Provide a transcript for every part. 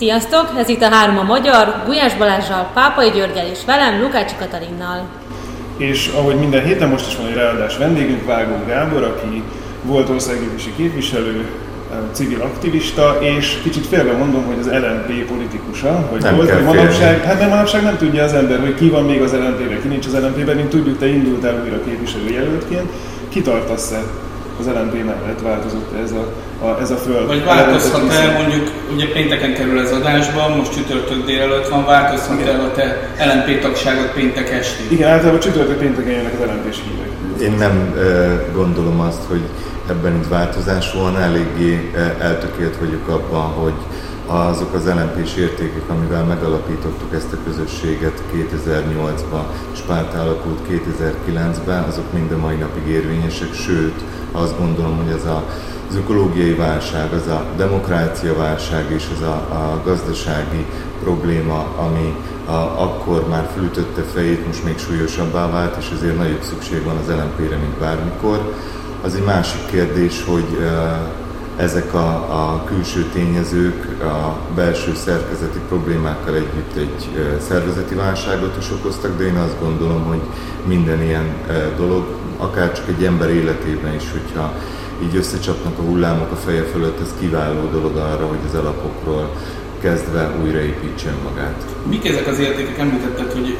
Sziasztok! Ez itt a Három a Magyar, Gulyás Balázsral, Pápai Györgyel és velem, Lukács Katalinnal. És ahogy minden héten most is van egy ráadás vendégünk, Vágó Gábor, aki volt országgyűlési képviselő, civil aktivista, és kicsit félve mondom, hogy az LNP politikusa, hogy Nem volt, hogy manapság, hát nem manapság nem tudja az ember, hogy ki van még az LNP-ben, ki nincs az LNP-ben, mint tudjuk, te indultál újra képviselőjelöltként, kitartasz-e az LNP mellett, változott ez a, a, ez a föld? Vagy változhat-e, mondjuk, ugye pénteken kerül ez adásba, most csütörtök délelőtt van, változhat-e a te LNP tagságot péntek estig? Igen, általában csütörtök pénteken jönnek az LNP-s hírek. Én nem gondolom azt, hogy ebben itt változás volna, eléggé eltökélt vagyok abban, hogy azok az lmp értékek, amivel megalapítottuk ezt a közösséget 2008-ban, és párt alakult 2009-ben, azok mind a mai napig érvényesek, sőt, azt gondolom, hogy ez a, az ökológiai válság, az a demokrácia válság és az a, a gazdasági probléma, ami a, akkor már fölütötte fejét, most még súlyosabbá vált, és ezért nagyobb szükség van az LMP-re, mint bármikor. Az egy másik kérdés, hogy ezek a, a külső tényezők a belső szerkezeti problémákkal együtt egy szervezeti válságot is okoztak, de én azt gondolom, hogy minden ilyen dolog, akár csak egy ember életében is, hogyha így összecsapnak a hullámok a feje fölött, ez kiváló dolog arra, hogy az alapokról kezdve újraépítsen magát. Mik ezek az értékek? Említetted, hogy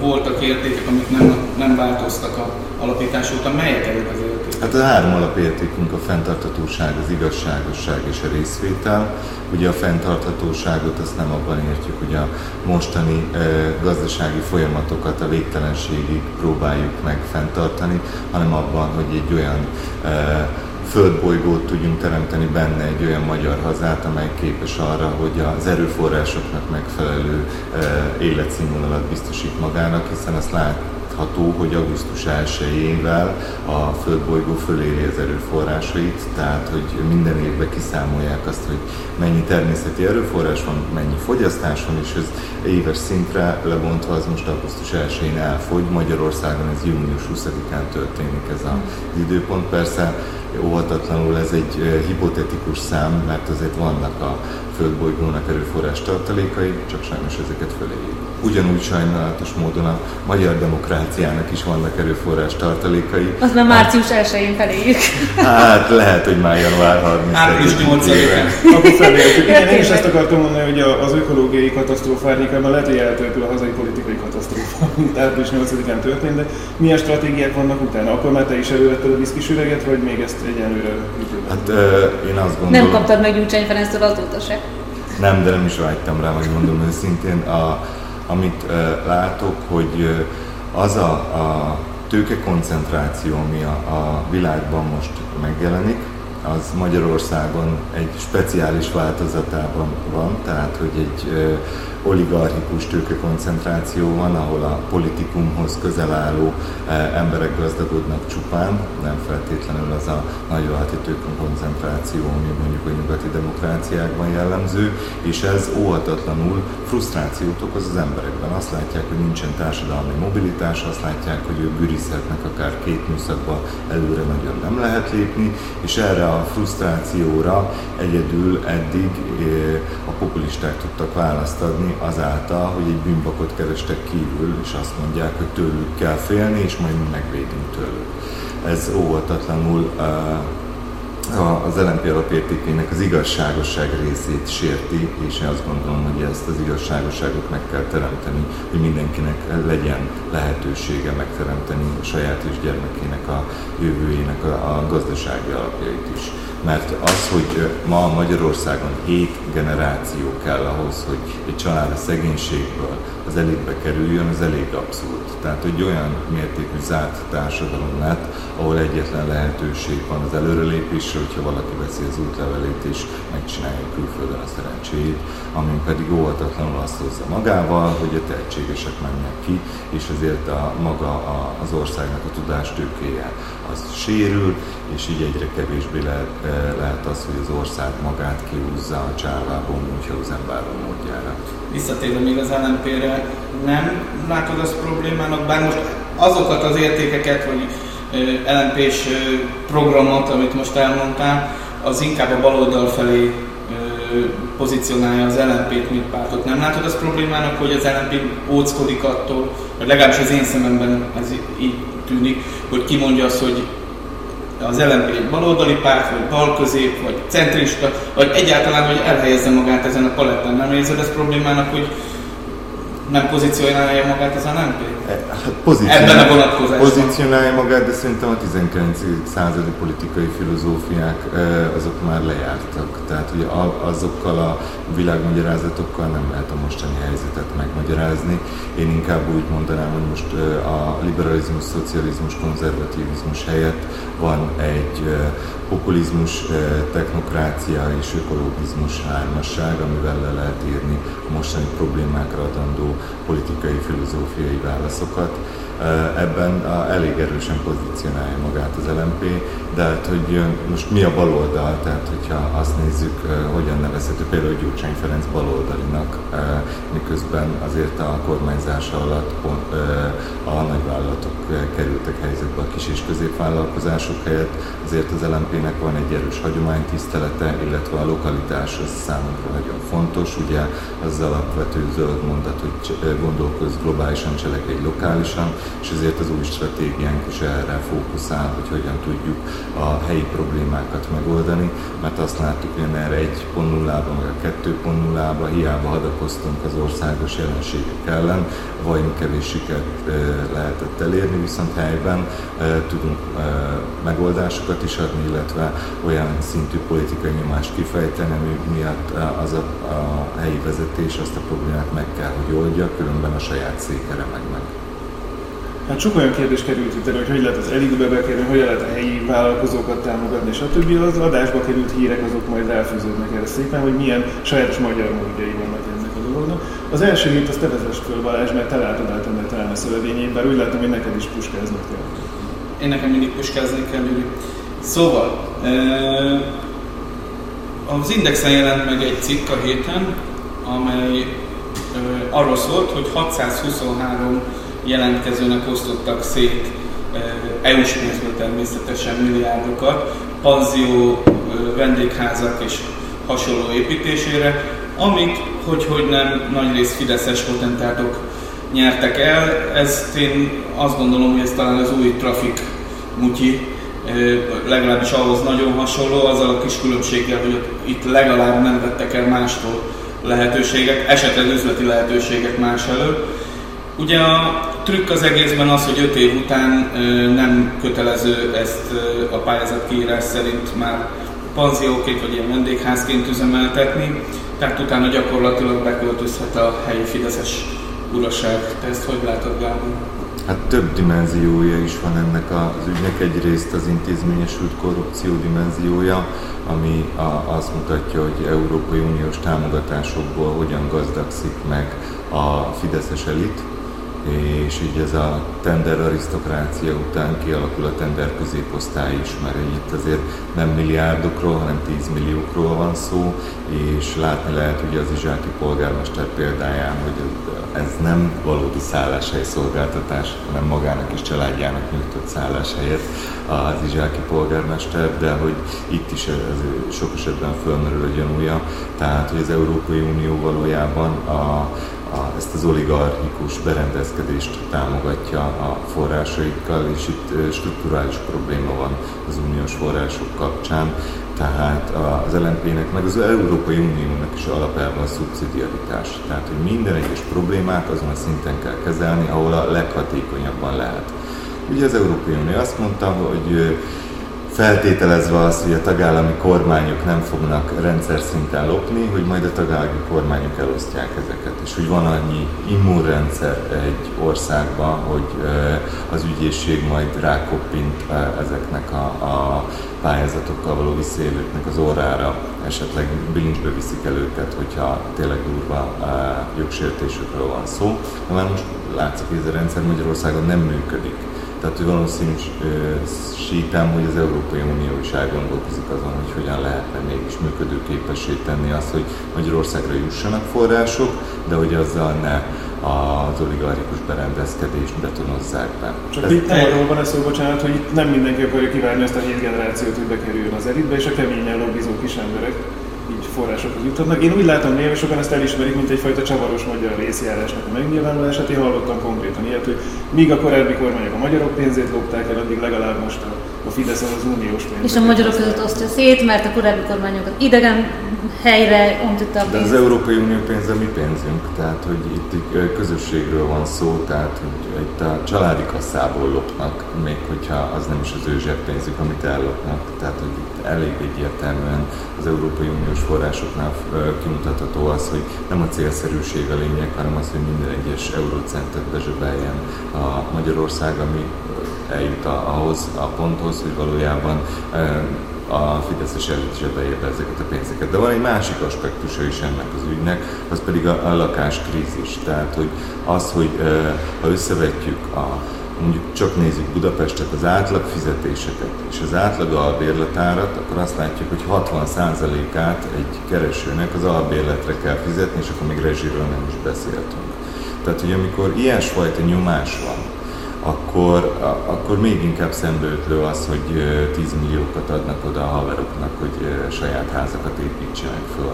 voltak értékek, amik nem, nem változtak a alapítás óta. Melyek ezek az? Hát a három alapértékünk a fenntarthatóság, az igazságosság és a részvétel. Ugye a fenntarthatóságot azt nem abban értjük, hogy a mostani e, gazdasági folyamatokat a végtelenségig próbáljuk meg fenntartani, hanem abban, hogy egy olyan e, földbolygót tudjunk teremteni benne egy olyan magyar hazát, amely képes arra, hogy az erőforrásoknak megfelelő életszínvonalat biztosít magának, hiszen azt látható, hogy augusztus 1-ével a földbolygó föléri az erőforrásait, tehát hogy minden évben kiszámolják azt, hogy mennyi természeti erőforrás van, mennyi fogyasztás van, és ez éves szintre lebontva az most augusztus 1-én elfogy. Magyarországon ez június 20-án történik ez az időpont. Persze óvatatlanul ez egy eh, hipotetikus szám, mert azért vannak a földbolygónak erőforrás tartalékai, csak sajnos ezeket föléjük. Ugyanúgy sajnálatos módon a magyar demokráciának is vannak erőforrás tartalékai. Az már március 1-én feléjük. Hát lehet, hogy már január 30 Április 8-án. Akkor felértük. Igen, én is ezt akartam mondani, hogy a- az ökológiai katasztrófa árnyékában lehet, hogy eltörpül a hazai politikai katasztrófa, mint április 8-án történt, de milyen stratégiák vannak utána? Akkor már te is elővetted a viszkis üveget, vagy még ezt egyenlőre ütőben? Hát ö, én azt gondolom... Nem kaptad meg Gyurcsány Ferenctől azóta se. Nem, de nem is vágytam rá, megmondom őszintén. A, amit látok, hogy az a, a tőkekoncentráció, ami a, a világban most megjelenik, az Magyarországon egy speciális változatában van, tehát hogy egy oligarchikus tőkekoncentráció van, ahol a politikumhoz közel álló emberek gazdagodnak csupán, nem feltétlenül az a nagyvállalati tőkekoncentráció, ami mondjuk a nyugati demokráciákban jellemző, és ez óhatatlanul frusztrációt okoz az emberekben. Azt látják, hogy nincsen társadalmi mobilitás, azt látják, hogy ők gürizhetnek akár két műszakba, előre nagyon nem lehet lépni, és erre a frusztrációra egyedül eddig eh, a populisták tudtak választ adni azáltal, hogy egy bűnbakot kerestek kívül, és azt mondják, hogy tőlük kell félni, és majd mi megvédünk tőlük. Ez óvatatlanul eh, a- az LNP alapértékének az igazságosság részét sérti, és én azt gondolom, hogy ezt az igazságosságot meg kell teremteni, hogy mindenkinek legyen lehetősége megteremteni a saját és gyermekének a jövőjének a, a gazdasági alapjait is. Mert az, hogy ma Magyarországon 7 generáció kell ahhoz, hogy egy család a szegénységből az elitbe kerüljön, az elég abszurd. Tehát, hogy olyan mértékű zárt társadalom lett, ahol egyetlen lehetőség van az előrelépésre, hogyha valaki veszi az útlevelét és megcsinálja külföldön a szerencséjét, ami pedig óvatatlanul azt hozza magával, hogy a tehetségesek mennek ki, és ezért a maga az országnak a tudástőkéje az sérül, és így egyre kevésbé lehet, eh, lehet az, hogy az ország magát kihúzza a csávában Münchhausen báron módjára. Visszatérve még az LNP-re, nem látod azt problémának, bár most azokat az értékeket, vagy ö, LNP-s ö, programot, amit most elmondtál, az inkább a baloldal felé pozícionálja az LNP-t, mint pártot. Nem látod az problémának, hogy az LNP óckodik attól, vagy legalábbis az én szememben ez így tűnik, hogy kimondja azt, hogy az LNP egy baloldali párt, vagy balközép, vagy centrista, vagy egyáltalán, hogy elhelyezze magát ezen a palettán. Nem érzed ezt problémának, hogy nem pozícionálja magát az LNP? E, hát Ebben a vonatkozásban. pozícionálja magát, de szerintem a 19. századi politikai filozófiák e, azok már lejártak. Tehát hogy azokkal a világmagyarázatokkal nem lehet a mostani helyzetet megmagyarázni. Én inkább úgy mondanám, hogy most e, a liberalizmus, szocializmus, konzervativizmus helyett van egy populizmus, technokrácia és ökologizmus hármasság, amivel le lehet írni a mostani problémákra adandó politikai, filozófiai válaszokat. Ebben elég erősen pozícionálja magát az LMP, de hát, hogy most mi a baloldal, tehát hogyha azt nézzük, hogyan nevezhető például Gyurcsány Ferenc baloldalinak, miközben azért a kormányzása alatt a nagyvállalatok kerültek helyzetbe a kis és középvállalkozások helyett, azért az LMP-nek van egy erős hagyománytisztelete, illetve a lokalitás az számunkra nagyon fontos, ugye az alapvető zöld mondat, hogy gondolkoz globálisan, cselekedj lokálisan, és ezért az új stratégiánk is erre fókuszál, hogy hogyan tudjuk a helyi problémákat megoldani, mert azt láttuk, hogy erre 1.0-ban, vagy a 2.0-ban hiába hadakoztunk az országos jelenségek ellen, vagy kevés sikert lehetett elérni, viszont helyben tudunk megoldásokat is adni, illetve olyan szintű politikai nyomást kifejteni, ami miatt az a, a helyi vezetés azt a problémát meg kell, hogy oldja, különben a saját székere meg meg. Hát sok olyan kérdés került itt hogy hogy lehet az elitbe bekerülni, hogy lehet a helyi vállalkozókat támogatni, stb. Az adásba került hírek azok majd elfűződnek erre szépen, hogy milyen sajátos magyar módjai vannak ennek a dolognak. Az első hírt azt te vezess föl Balázs, mert te látod át ennek talán a szövegényét, bár úgy látom, hogy neked is puskáznod kell. Én nekem mindig puskázni kell, Gyuri. Szóval, az Indexen jelent meg egy cikk a héten, amely arról szólt, hogy 623 jelentkezőnek osztottak szét EU-s pénzből természetesen milliárdokat, panzió, vendégházak és hasonló építésére, amit, hogy, hogy nem nagy rész fideszes potentátok nyertek el. Ezt én azt gondolom, hogy ez talán az új trafik mutyi, legalábbis ahhoz nagyon hasonló, azzal a kis különbséggel, hogy itt legalább nem vettek el mástól lehetőségek, esetleg üzleti lehetőségek más elől. Ugye a trükk az egészben az, hogy 5 év után nem kötelező ezt a pályázat kiírás szerint már panzióként vagy ilyen vendégházként üzemeltetni, tehát utána gyakorlatilag beköltözhet a helyi Fideszes uraság. Te ezt hogy látod, Gábor? Hát több dimenziója is van ennek az ügynek. Egyrészt az intézményesült korrupció dimenziója, ami a, azt mutatja, hogy Európai Uniós támogatásokból hogyan gazdagszik meg a Fideszes elit, és így ez a tender arisztokrácia után kialakul a tender középosztály is, mert itt azért nem milliárdokról, hanem 10 milliókról van szó, és látni lehet ugye az izsáki polgármester példáján, hogy ez nem valódi szálláshely szolgáltatás, hanem magának és családjának nyújtott szálláshelyet az izsáki polgármester, de hogy itt is ez sok esetben fölmerül a gyanúja, tehát hogy az Európai Unió valójában a a, ezt az oligarchikus berendezkedést támogatja a forrásaikkal, és itt strukturális probléma van az uniós források kapcsán, tehát az LNP-nek, meg az Európai Uniónak is alapelve a szubszidiaritás. Tehát, hogy minden egyes problémát azon a szinten kell kezelni, ahol a leghatékonyabban lehet. Ugye az Európai Unió azt mondta, hogy feltételezve azt, hogy a tagállami kormányok nem fognak rendszer szinten lopni, hogy majd a tagállami kormányok elosztják ezeket, és hogy van annyi immunrendszer egy országban, hogy az ügyészség majd rákoppint ezeknek a, a pályázatokkal való visszaélőknek az órára, esetleg bilincsbe viszik el őket, hogyha tényleg durva jogsértésükről van szó. De most látszik, hogy ez a rendszer Magyarországon nem működik tehát valószínűsítem, hogy az Európai Unió is elgondolkozik azon, hogy hogyan lehetne mégis működőképessé tenni azt, hogy Magyarországra jussanak források, de hogy azzal ne az oligarchikus berendezkedést betonozzák be. Csak Ez itt arról van szó, bocsánat, hogy itt nem mindenki akarja kivárni azt a hét generációt, hogy bekerüljön az elitbe, és a keményen lobbizó kis emberek. Így forrásokhoz juthatnak. Én úgy látom, néha sokan ezt elismerik, mint egyfajta csavaros magyar részjárásnak a megnyilvánulását. Én hallottam konkrétan ilyet, hogy míg a korábbi kormányok a magyarok pénzét lopták el, addig legalább most a, a Fidesz az uniós pénzét. És a magyarok között osztja szét, mert a korábbi kormányokat idegen helyre ontotta a De az Európai Unió pénze mi pénzünk, tehát hogy itt egy közösségről van szó, tehát hogy itt a családi kasszából lopnak, még hogyha az nem is az ő zseppénzük, amit ellopnak. Tehát hogy itt elég egyértelműen az Európai Uniós forrásoknál kimutatható az, hogy nem a célszerűség a lényeg, hanem az, hogy minden egyes eurócentet bezsebeljen a Magyarország, ami eljut ahhoz a ponthoz, hogy valójában a Fideszes elit be ezeket a pénzeket. De van egy másik aspektusa is ennek az ügynek, az pedig a, a lakáskrízis. Tehát, hogy az, hogy ha összevetjük a mondjuk csak nézzük Budapestet, az átlag fizetéseket és az átlag albérletárat, akkor azt látjuk, hogy 60%-át egy keresőnek az albérletre kell fizetni, és akkor még rezsiről nem is beszéltünk. Tehát, hogy amikor ilyesfajta nyomás van, akkor, akkor még inkább szembeötlő az, hogy 10 milliókat adnak oda a haveroknak, hogy saját házakat építsenek föl.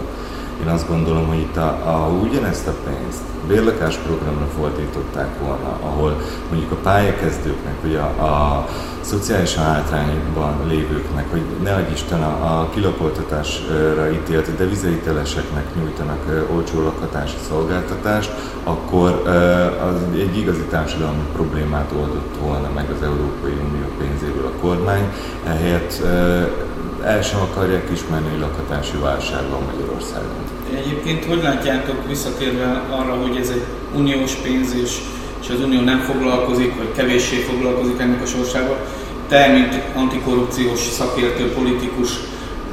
Én azt gondolom, hogy itt a, a, ugyanezt a pénzt bérlakás programra fordították volna, ahol mondjuk a pályakezdőknek, vagy a, a szociális hátrányban lévőknek, hogy ne adj Isten a, a kilapoltatásra ítélt devizahiteleseknek nyújtanak olcsó lakhatási szolgáltatást, akkor az egy igazi társadalmi problémát oldott volna meg az Európai Unió pénzéből a kormány, ehelyett el sem akarják ismerni, hogy lakhatási válság van Magyarországon. Egyébként hogy látjátok visszatérve arra, hogy ez egy uniós pénz, és, és az unió nem foglalkozik, vagy kevéssé foglalkozik ennek a sorsával, te, mint antikorrupciós szakértő, politikus,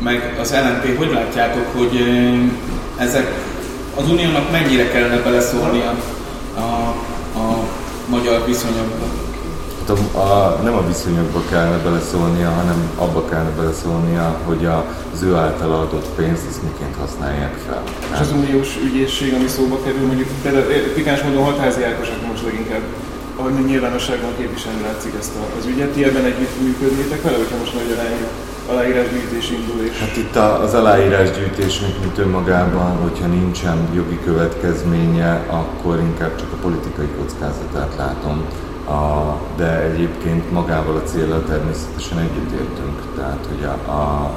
meg az LNP, hogy látjátok, hogy ezek az uniónak mennyire kellene beleszólni a, a, a magyar viszonyokba? Hát a, a, nem a viszonyokba kellene beleszólnia, hanem abba kellene beleszólnia, hogy a, az ő által adott pénzt ezt miként használják fel. És az uniós ügyészség, ami szóba kerül, mondjuk például eh, pikáns módon hatházi Ákosnak most leginkább ahogy nyilvánosságban képviselni látszik ezt az ügyet. Ti ebben együtt működnétek vele, hogyha most nagy arányú aláírásgyűjtés indul? És... Hát itt az aláírásgyűjtés, mint önmagában, hogyha nincsen jogi következménye, akkor inkább csak a politikai kockázatát látom. A, de egyébként magával a célra természetesen együttértünk. Tehát, hogy a, a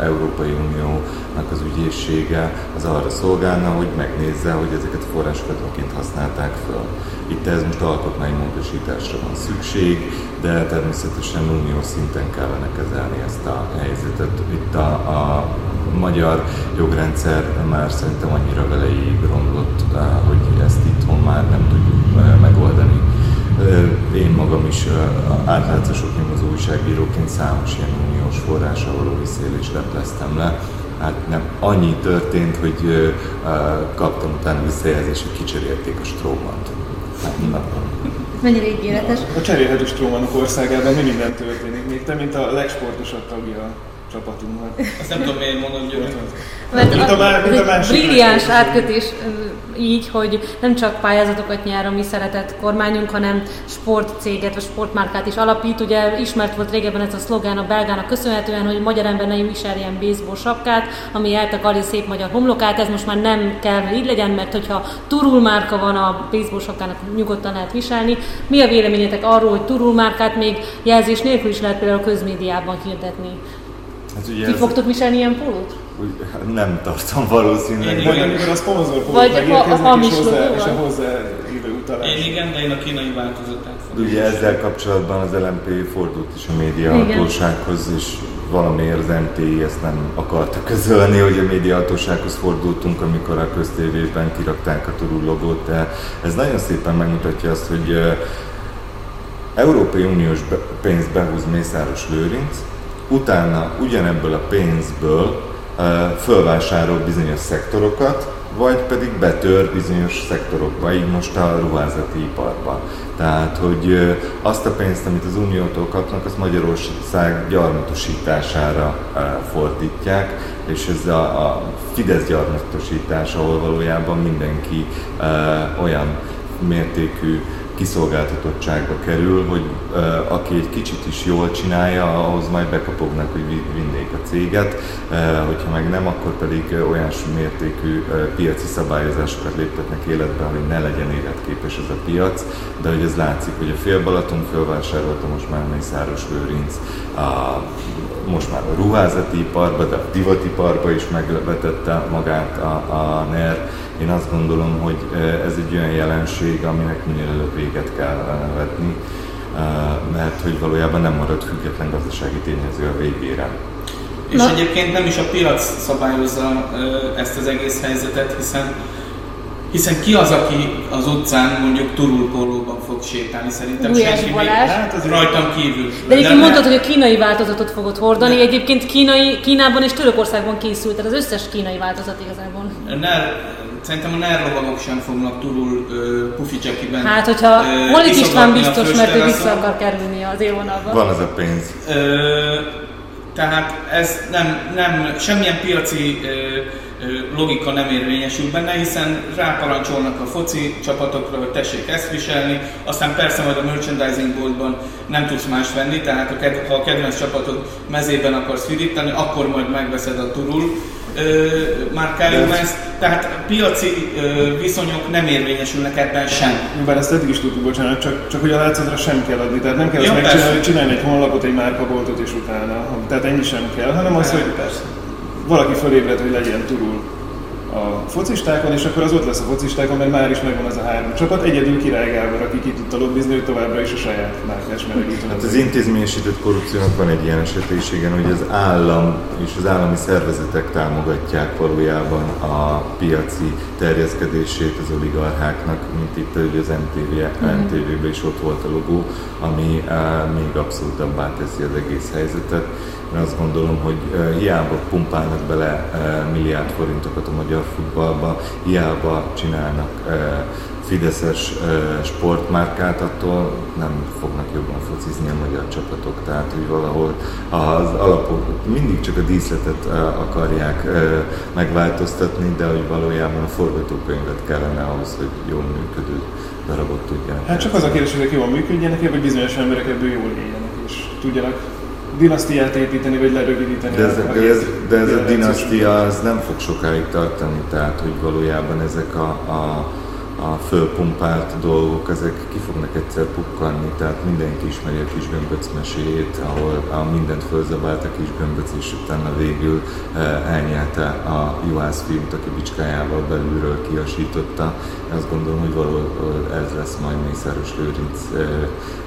Európai Uniónak az ügyészsége az arra szolgálna, hogy megnézze, hogy ezeket forrásokat miként használták föl. Itt ez most alkotmánymódosításra van szükség, de természetesen uniós szinten kellene kezelni ezt a helyzetet. Itt a, a magyar jogrendszer már szerintem annyira veleig romlott, hogy ezt itthon már nem tudjuk megoldani én magam is átlátszások nyomozó újságíróként számos ilyen uniós forrása való visszaélést lepleztem le. Hát nem, annyi történt, hogy kaptam utána visszajelzést, hogy kicserélték a strómant. Hát, Mennyire ígéretes? A cserélhető strómanok országában mi minden történik, még te, mint a legsportosabb tagja csapatunknak. Azt nem tudom, miért mondod, György. Mert mint a, a, mint a brilliáns átkötés így, hogy nem csak pályázatokat nyer a mi szeretett kormányunk, hanem sportcéget vagy sportmárkát is alapít. Ugye ismert volt régebben ez a szlogán a belgának köszönhetően, hogy magyar ember ne viseljen baseball sapkát, ami eltakarja szép magyar homlokát. Ez most már nem kell, hogy így legyen, mert hogyha turul márka van a baseball sapkának, nyugodtan lehet viselni. Mi a véleményetek arról, hogy turul márkát még jelzés nélkül is lehet például a közmédiában hirdetni? Hát ugye Ki ez... fogtok viselni ilyen pólót? Úgy, nem tartom valószínűleg. Vagy amikor a szponzor Vagy a, a hamis hozzá, és a hozzáillő utalás. Én igen, de én a kínai változatát fogom. Ugye ezzel kapcsolatban az LMP fordult is a médiahatósághoz, és valamiért az MTI ezt nem akarta közölni, hogy a médiahatósághoz fordultunk, amikor a köztévében kirakták a Turul logót, de ez nagyon szépen megmutatja azt, hogy Európai Uniós pénzt behúz Mészáros Lőrinc, utána ugyanebből a pénzből fölvásárol bizonyos szektorokat, vagy pedig betör bizonyos szektorokba, így most a ruházati iparba. Tehát, hogy azt a pénzt, amit az Uniótól kapnak, azt Magyarország gyarmatosítására fordítják, és ez a, a Fidesz gyarmatosítás, ahol valójában mindenki olyan mértékű kiszolgáltatottságba kerül, hogy uh, aki egy kicsit is jól csinálja, ahhoz majd bekapognak, hogy vinnék a céget, uh, hogyha meg nem, akkor pedig olyan mértékű uh, piaci szabályozásokat léptetnek életbe, hogy ne legyen életképes ez a piac, de hogy ez látszik, hogy a fél Balaton fölvásárolta most már Mészáros Lőrinc, a, most már a ruházati iparba, de a divatiparba is megvetette magát a, a NER, én azt gondolom, hogy ez egy olyan jelenség, aminek minél előbb véget kell vetni, mert hogy valójában nem marad független gazdasági tényező a végére. És Na. egyébként nem is a piac szabályozza ezt az egész helyzetet, hiszen hiszen ki az, aki az utcán mondjuk turulpólóban fog sétálni? Szerintem Gulyás senki még, hát az rajtam kívül. De egyébként mondtad, hogy a kínai változatot fogod hordani. De. Egyébként kínai, Kínában és Törökországban készült, tehát az összes kínai változat igazából. Ne, Szerintem a nerlovagok sem fognak turul uh, pufi csekiben. Hát, hogyha Molik István biztos, mert ő vissza akar kerülni az élvonalba. Van az a pénz. Uh, tehát ez nem, nem semmilyen piaci uh, logika nem érvényesül benne, hiszen ráparancsolnak a foci csapatokra, hogy tessék ezt viselni, aztán persze majd a merchandising boltban nem tudsz más venni, tehát ha a kedvenc csapatod mezében akarsz firítani, akkor majd megveszed a turul márkájú ezt, tehát piaci ö, viszonyok nem érvényesülnek ebben sem. Bár ezt eddig is tudtuk, bocsánat, csak, csak hogy a látszatra sem kell adni, tehát nem kell azt megcsinálni, hogy csinálni egy honlapot, egy márkaboltot és utána, tehát ennyi sem kell, hanem az, hogy persze. Valaki fölébred, hogy legyen turul a focistákon, és akkor az ott lesz a focistákon, mert már is megvan az a három csapat. Egyedül Király Gábor, aki ki tudta lobbizni, hogy továbbra is a saját márkás melegítő. Hát az intézményesített korrupciónak van egy ilyen esetőségen, hogy az állam és az állami szervezetek támogatják valójában a piaci terjeszkedését az oligarcháknak, mint itt hogy az MTV, MTV-ben is ott volt a logó, ami uh, még abszolútabbá teszi az egész helyzetet én azt gondolom, hogy hiába pumpálnak bele milliárd forintokat a magyar futballba, hiába csinálnak fideszes sportmárkát, attól nem fognak jobban focizni a magyar csapatok. Tehát, hogy valahol az alapok mindig csak a díszletet akarják megváltoztatni, de hogy valójában a forgatókönyvet kellene ahhoz, hogy jól működő darabot tudjanak. Hát csak az a kérdés, hogy jól működjenek, vagy bizonyos emberek ebből jól éljenek, és tudjanak dinasztiát építeni, vagy lerövidíteni. De ez, a, de ez, de ez a dinasztia az nem fog sokáig tartani, tehát hogy valójában ezek a, a a fölpumpált dolgok, ezek ki fognak egyszer pukkanni, tehát mindenki ismeri a kis gömböc meséjét, ahol a mindent fölzabált a kis gömböc, és utána végül eh, elnyelte a juhász fiút, aki bicskájával belülről kiasította. Azt gondolom, hogy valahol ez lesz majd Mészáros Lőrinc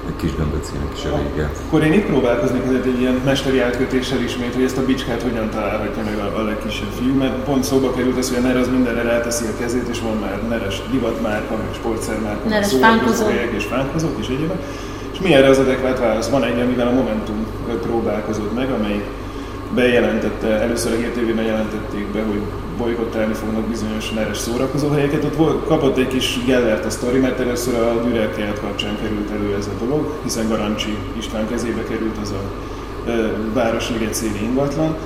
eh, kis gömböcének is a vége. Akkor én itt próbálkoznék egy ilyen mesteri átkötéssel ismét, hogy ezt a bicskát hogyan találhatja meg a, a legkisebb fiú, mert pont szóba került az, hogy a NER az mindenre ráteszi a kezét, és van már neres divatmárka, meg sportszermárka, neres fánkozók. és fánkozók és egyébként. És mi erre az adekvát válasz? Van egy, amivel a Momentum próbálkozott meg, amely bejelentette, először a hírtévében jelentették be, hogy bolykottálni fognak bizonyos neres szórakozóhelyeket. Ott volt, kapott egy kis gellert a sztori, mert először a Dürer kapcsán került elő ez a dolog, hiszen Garancsi István kezébe került az a Városliget széli ingatlan.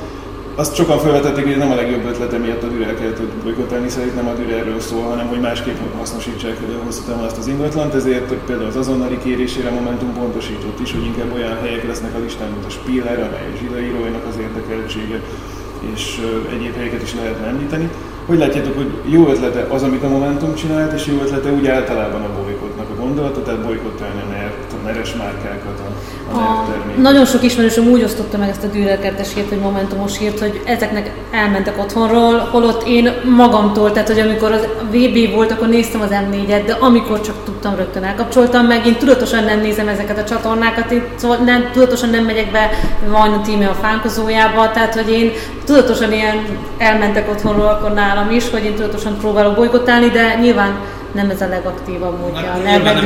Azt sokan felvetették, hogy nem a legjobb ötlete miatt a Dürerkeltet bolykottálni, szerint nem a Dürerről szól, hanem hogy másképp hasznosítsák hosszú távon azt az ingatlant, ezért például az azonnali kérésére Momentum pontosított is, hogy inkább olyan helyek lesznek a listán, mint a Spiller, amely zsidaíróinak az érdekeltsége, és egyéb helyeket is lehetne említeni. Hogy látjátok, hogy jó ötlete az, amit a Momentum csinált, és jó ötlete úgy általában a bolykotnak a gondolata, tehát bolykottálni a, a neres márkákat, a, a, a Nagyon sok ismerősöm úgy osztotta meg ezt a Dürer hírt, hogy Momentumos hírt, hogy ezeknek elmentek otthonról, holott én magamtól, tehát hogy amikor az VB volt, akkor néztem az M4-et, de amikor csak tudtam, rögtön elkapcsoltam meg. Én tudatosan nem nézem ezeket a csatornákat, én szóval nem, tudatosan nem megyek be a tíme a fánkozójába, tehát hogy én tudatosan ilyen elmentek otthonról akkor nálam is, hogy én tudatosan próbálok bolygottálni, de nyilván nem ez a legaktívabb módja hát, a nervek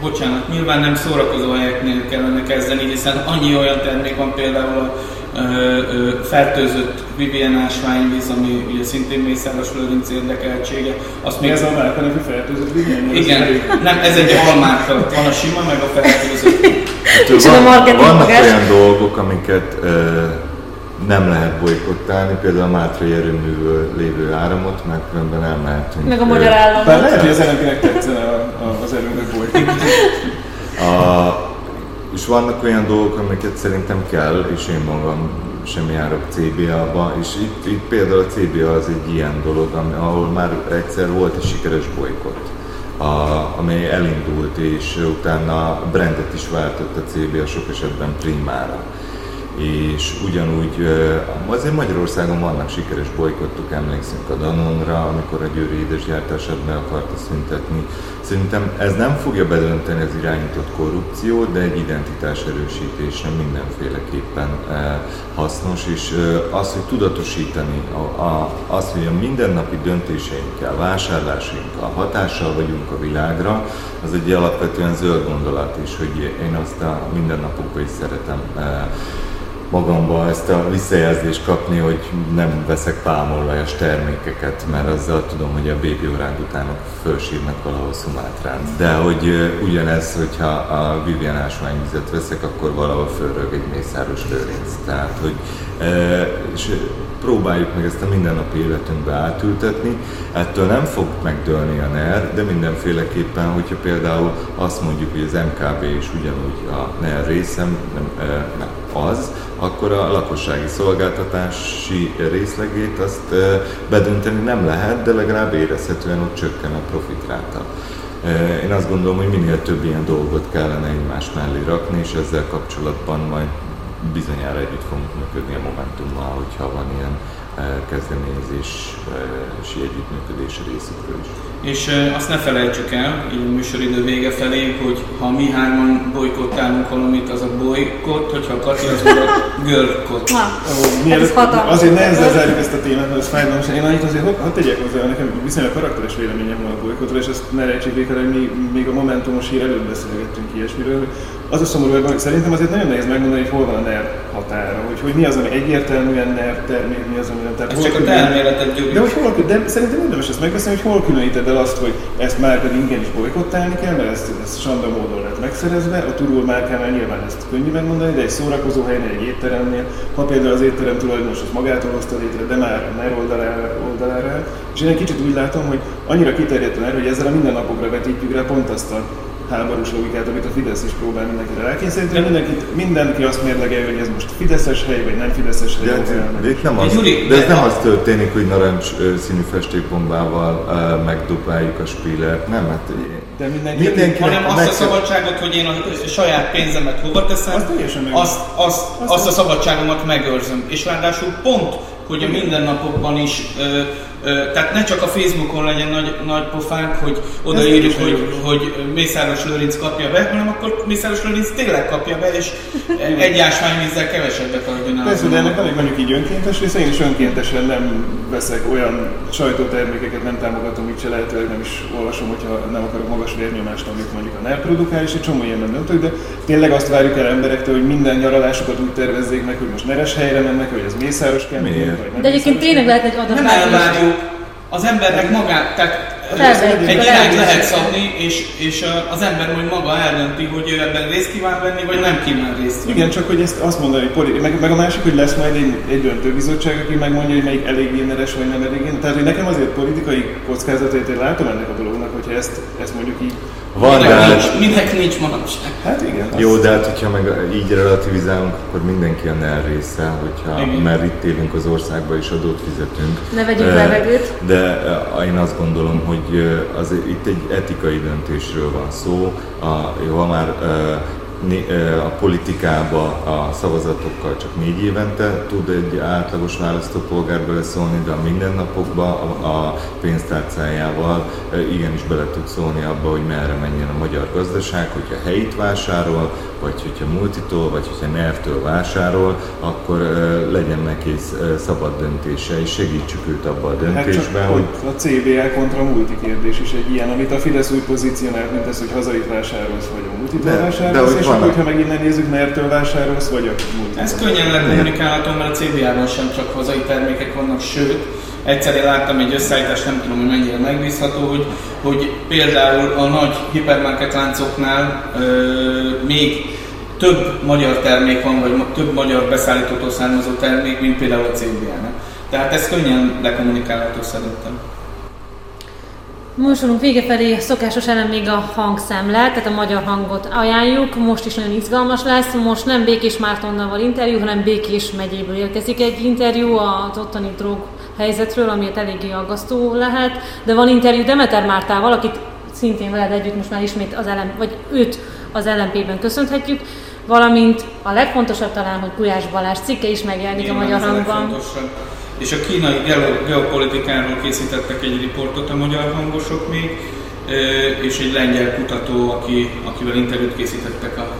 Bocsánat, nyilván nem szórakozó helyeknél kellene kezdeni, hiszen annyi olyan termék van például a ö, ö, fertőzött Vivien ásványvíz, ami ugye szintén Mészáros Lőrinc érdekeltsége. Azt még ez a márka nevű fertőzött Vivien? Igen, nem, ez egy almárka, van a sima, meg a fertőzött. Hát, van, vannak olyan dolgok, amiket ö, nem lehet bolykottálni, például a Mátrai erőművől lévő áramot, mert különben elmehetünk. Meg a magyar államot. Bár lehet, hogy az lnp tetszene a, a, az erőművek bolykottálni. és vannak olyan dolgok, amiket szerintem kell, és én magam sem járok CBA-ba, és itt, itt például a CBA az egy ilyen dolog, ahol már egyszer volt egy sikeres bolykott a, amely elindult, és utána brandet is váltott a CB a sok esetben primára. És ugyanúgy azért Magyarországon vannak sikeres bolykottuk, emlékszünk a Danonra, amikor a győri édesgyártását be akarta szüntetni. Szerintem ez nem fogja bedönteni az irányított korrupciót, de egy identitás erősítésre mindenféleképpen hasznos, és az, hogy tudatosítani, az, hogy a mindennapi döntéseinkkel, vásárlásainkkal hatással vagyunk a világra, az egy alapvetően zöld gondolat is, hogy én azt a mindennapokban is szeretem magamba ezt a visszajelzést kapni, hogy nem veszek pálmolajos termékeket, mert azzal tudom, hogy a bébi orángutánok fölsírnak valahol Szumátrán. De hogy ugyanez, hogyha a Vivian ásványvizet veszek, akkor valahol fölrög egy mészáros lőrinc. Tehát, hogy és próbáljuk meg ezt a mindennapi életünkbe átültetni. Ettől nem fog megdőlni a NER, de mindenféleképpen, hogyha például azt mondjuk, hogy az MKB is ugyanúgy a NER részem, nem, nem az, akkor a lakossági szolgáltatási részlegét azt bedönteni nem lehet, de legalább érezhetően ott csökken a profitráta. Én azt gondolom, hogy minél több ilyen dolgot kellene egymás mellé rakni, és ezzel kapcsolatban majd bizonyára együtt fogunk működni a Momentummal, hogyha van ilyen kezdeményezési együttműködés részükről is. És azt ne felejtsük el, így a műsoridő vége felé, hogy ha mi hárman bolykottálunk valamit, az a bolykott, hogyha a Kati az a görkott. ez azért nehezen zárjuk ezt a témát, mert ez fájdalmas. Én annyit azért hadd tegyek hozzá, nekem viszonylag karakteres véleményem van a bolykotról, és ezt ne rejtsék végre, hogy mi még a Momentumos hír előtt beszélgettünk ilyesmiről, az a szomorú, hogy szerintem azért nagyon nehéz megmondani, hogy hol van a NER határa, hogy, hogy mi az, ami egyértelműen NER termék, mi az, ami nem. Tehát ez csak a terméletet. De, hogy hol, de szerintem érdemes ezt megbeszélni, hogy hol különíted el azt, hogy ezt már pedig igenis bolykottálni kell, mert ezt, ezt sanda módon lett megszerezve, a turul márkánál nyilván ezt könnyű megmondani, de egy szórakozó helynél, egy étteremnél, ha például az étterem tulajdonos az magától hozta létre, de már a NER oldalára, oldalára. És én egy kicsit úgy látom, hogy annyira kiterjedt a NER, hogy ezzel a mindennapokra vetítjük rá pont azt a háborús logikát, amit a Fidesz is próbál mindenkire rákényszeríteni. Mindenki, mindenki azt mérlegelje, hogy ez most Fideszes hely, vagy nem Fideszes hely. De, de, de, nem az, de ez nem az történik, hogy narancs színű festékbombával uh, megdobáljuk a spillert. Nem, hát de mindenki, mindenki hanem azt meg... a szabadságot, hogy én a saját pénzemet hova teszem, azt, azt, azt, azt a szabadságomat megőrzöm. És ráadásul pont, hogy a mindennapokban is ö, tehát ne csak a Facebookon legyen nagy, nagy pofánk, hogy odaírjuk, hogy, hogy Mészáros Lőrinc kapja be, hanem akkor Mészáros Lőrinc tényleg kapja be, és egy ásványvízzel kevesebbet adjon el. Persze, de ennek van egy mondjuk így önkéntes része, én is önkéntesen nem veszek olyan sajtótermékeket, nem támogatom, így se lehetőleg nem is olvasom, hogyha nem akarok magas vérnyomást, amit mondjuk a NER produkál, és egy csomó ilyen nem döntök, de tényleg azt várjuk el emberektől, hogy minden nyaralásukat úgy tervezzék meg, hogy most neres helyre mennek, hogy ez mészáros kell. De egyébként tényleg lehet egy adat az embernek magát, tehát egy irányt lehet szabni, és, és az ember majd maga eldönti, hogy ő ebben részt kíván venni, vagy nem kíván részt venni. Igen, csak hogy ezt azt mondani, meg, meg, a másik, hogy lesz majd egy, egy döntőbizottság, aki megmondja, hogy melyik elég géneres, vagy nem elég géneres. Tehát, hogy nekem azért politikai kockázatait én látom ennek a dolognak, hogyha ezt, ezt mondjuk így van, minek, de nincs, minek nincs manapság. Hát igen. Jó, de hát hogyha meg így relativizálunk, akkor mindenki a NER része, hogyha, igen. mert itt élünk az országban és adót fizetünk. Ne vegyünk levegőt. De én azt gondolom, hogy az, itt egy etikai döntésről van szó. A, ha már a politikába a szavazatokkal csak négy évente tud egy átlagos választópolgár beleszólni, de a mindennapokba a pénztárcájával igenis bele tud szólni abba, hogy merre menjen a magyar gazdaság, hogyha helyit vásárol, vagy hogyha multitól, vagy hogyha nervtől vásárol, akkor legyen neki szabad döntése, és segítsük őt abba a döntésben, hát hogy... A CBL kontra multi kérdés is egy ilyen, amit a Fidesz úgy pozícionál, mint ez, hogy hazait vásárolsz, vagy a multitól de, vásárolsz, de, és akkor, hogyha meg innen nézzük, nervtől vásárolsz, vagy a multitól. Ez könnyen lekommunikálható, mert a CBA-ban sem csak hazai termékek vannak, sőt, Egyszer én láttam egy összeállítást, nem tudom, hogy mennyire megbízható, hogy, hogy például a nagy hipermarket láncoknál euh, még több magyar termék van, vagy több magyar beszállítótól származó termék, mint például a CBN-nek. Tehát ez könnyen lekommunikálható szerintem. Műsorunk vége felé szokásos elem még a hangszemle, tehát a magyar hangot ajánljuk. Most is nagyon izgalmas lesz. Most nem Békés Mártonnal van interjú, hanem Békés megyéből érkezik egy interjú az ottani drog helyzetről, ami eléggé aggasztó lehet. De van interjú Demeter Mártával, akit szintén veled együtt most már ismét az LM, vagy őt az LMP-ben köszönhetjük, valamint a legfontosabb talán, hogy Gulyás Balázs cikke is megjelenik a Magyar Hangban. És a kínai geopolitikáról készítettek egy riportot a magyar hangosok még, és egy lengyel kutató, aki, akivel interjút készítettek a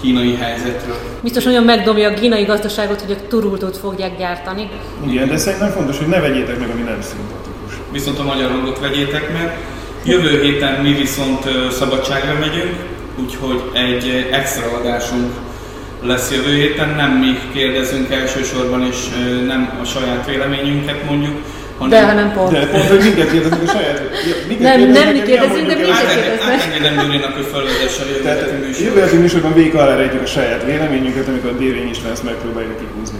kínai helyzetről. Biztos nagyon megdobja a kínai gazdaságot, hogy a turultót fogják gyártani. Igen, de szerintem fontos, hogy ne vegyétek meg, ami nem szimpatikus. Viszont a magyar hangot vegyétek meg. Jövő héten mi viszont szabadságra megyünk, úgyhogy egy extra adásunk lesz jövő héten. Nem mi kérdezünk elsősorban, és nem a saját véleményünket mondjuk, hanem... De, hanem pont. De pont, hogy minket kérdezünk a saját... Minket nem, nem mi kérdezünk, de minket kérdeznek. Átengedem Gyurinak, hogy felvezesse a jövő heti műsorban. Jövő heti műsorban végig alá rejtjük a saját véleményünket, amikor a Dérény is lesz, megpróbáljuk kihúzni.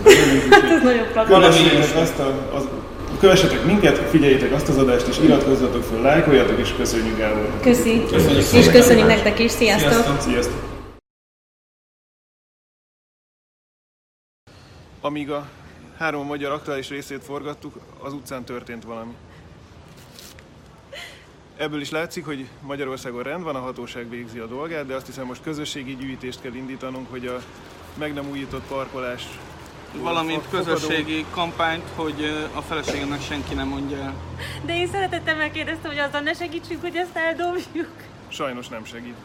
Ez nagyon praktikus. azt a, az, Kövessetek minket, figyeljétek azt az adást, és iratkozzatok fel, lájkoljatok, és köszönjük Gábor. Köszi. Köszönjük és köszönjük nektek is. Sziasztok. Sziasztok. Sziasztok. Amíg a három magyar aktuális részét forgattuk, az utcán történt valami. Ebből is látszik, hogy Magyarországon rend van, a hatóság végzi a dolgát, de azt hiszem most közösségi gyűjtést kell indítanunk, hogy a meg nem újított parkolás valamint közösségi kampányt, hogy a feleségemnek senki nem mondja el. De én szeretettem megkérdeztem, hogy azzal ne segítsünk, hogy ezt eldobjuk. Sajnos nem segít.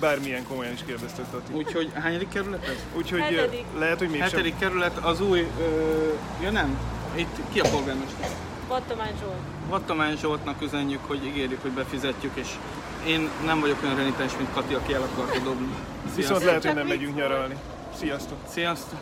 Bármilyen komolyan is kérdeztek, Tati. Úgyhogy hányadik kerület ez? Úgyhogy Hetedik. lehet, hogy mégsem... Hetedik kerület, az új... Ö, ja nem, itt ki a polgármester? Vattamány Zsolt. Vattamány Zsoltnak üzenjük, hogy ígérjük, hogy befizetjük, és én nem vagyok olyan renitens, mint Kati, aki el akarta dobni. Viszont lehet, hogy nem megyünk nyaralni. Sziasztok! Sziasztok!